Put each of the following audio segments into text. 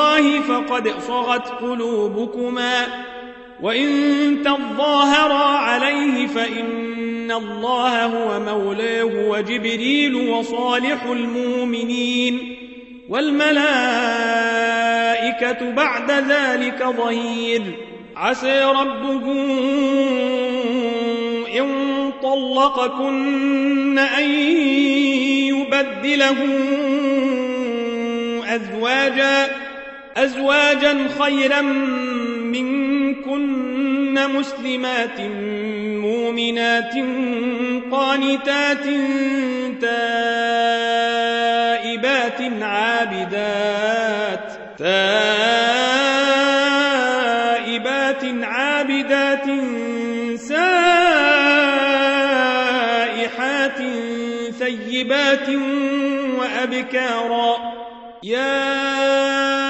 الله فقد صغت قلوبكما وإن تظاهرا عليه فإن الله هو مولاه وجبريل وصالح المؤمنين والملائكة بعد ذلك ظهير. عسى ربه إن طلقكن أن يبدله أزواجا أزواجا خيرا منكن مسلمات مؤمنات قانتات تائبات عابدات تائبات عابدات ثيبات وأبكارا. يا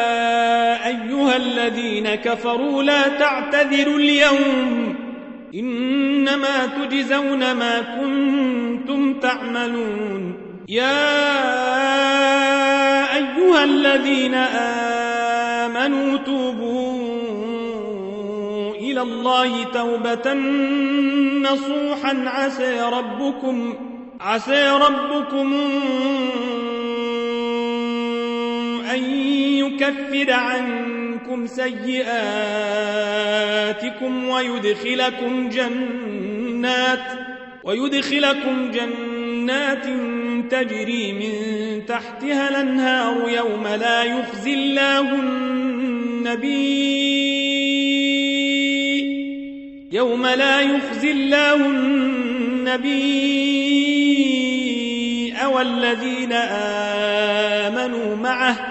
الذين كفروا لا تعتذروا اليوم إنما تجزون ما كنتم تعملون. يا أيها الذين آمنوا توبوا إلى الله توبة نصوحا. عسى ربكم عسى ربكم أن يكفر عنكم سيئاتكم ويدخلكم جنات ويدخلكم جنات تجري من تحتها الانهار يوم لا يخزي الله النبي يوم لا يخزي الله النبي والذين آمنوا معه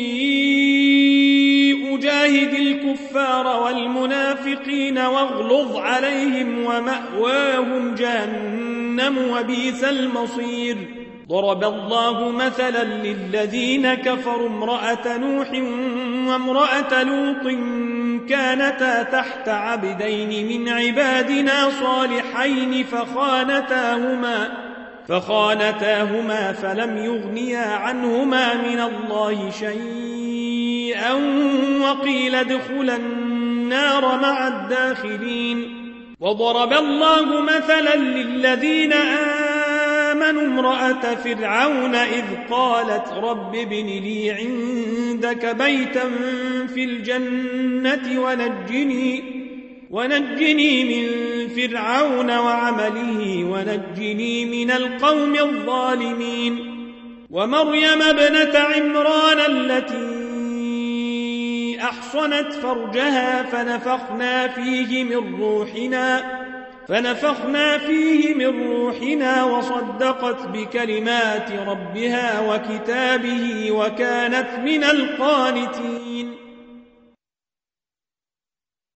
جاهد الكفار والمنافقين واغلظ عليهم ومأواهم جهنم وبيس المصير. ضرب الله مثلا للذين كفروا امرأة نوح وامرأة لوط كانتا تحت عبدين من عبادنا صالحين فخانتاهما فخانتاهما فلم يغنيا عنهما من الله شيئا وقيل ادخلا النار مع الداخلين. وضرب الله مثلا للذين آمنوا امرأة فرعون إذ قالت رب ابن لي عندك بيتا في الجنة ونجني ونجني من فرعون وعمله ونجني من القوم الظالمين. ومريم ابنة عمران التي أحصنت فرجها فنفخنا فيه من روحنا فنفخنا فيه من روحنا وصدقت بكلمات ربها وكتابه وكانت من القانتين.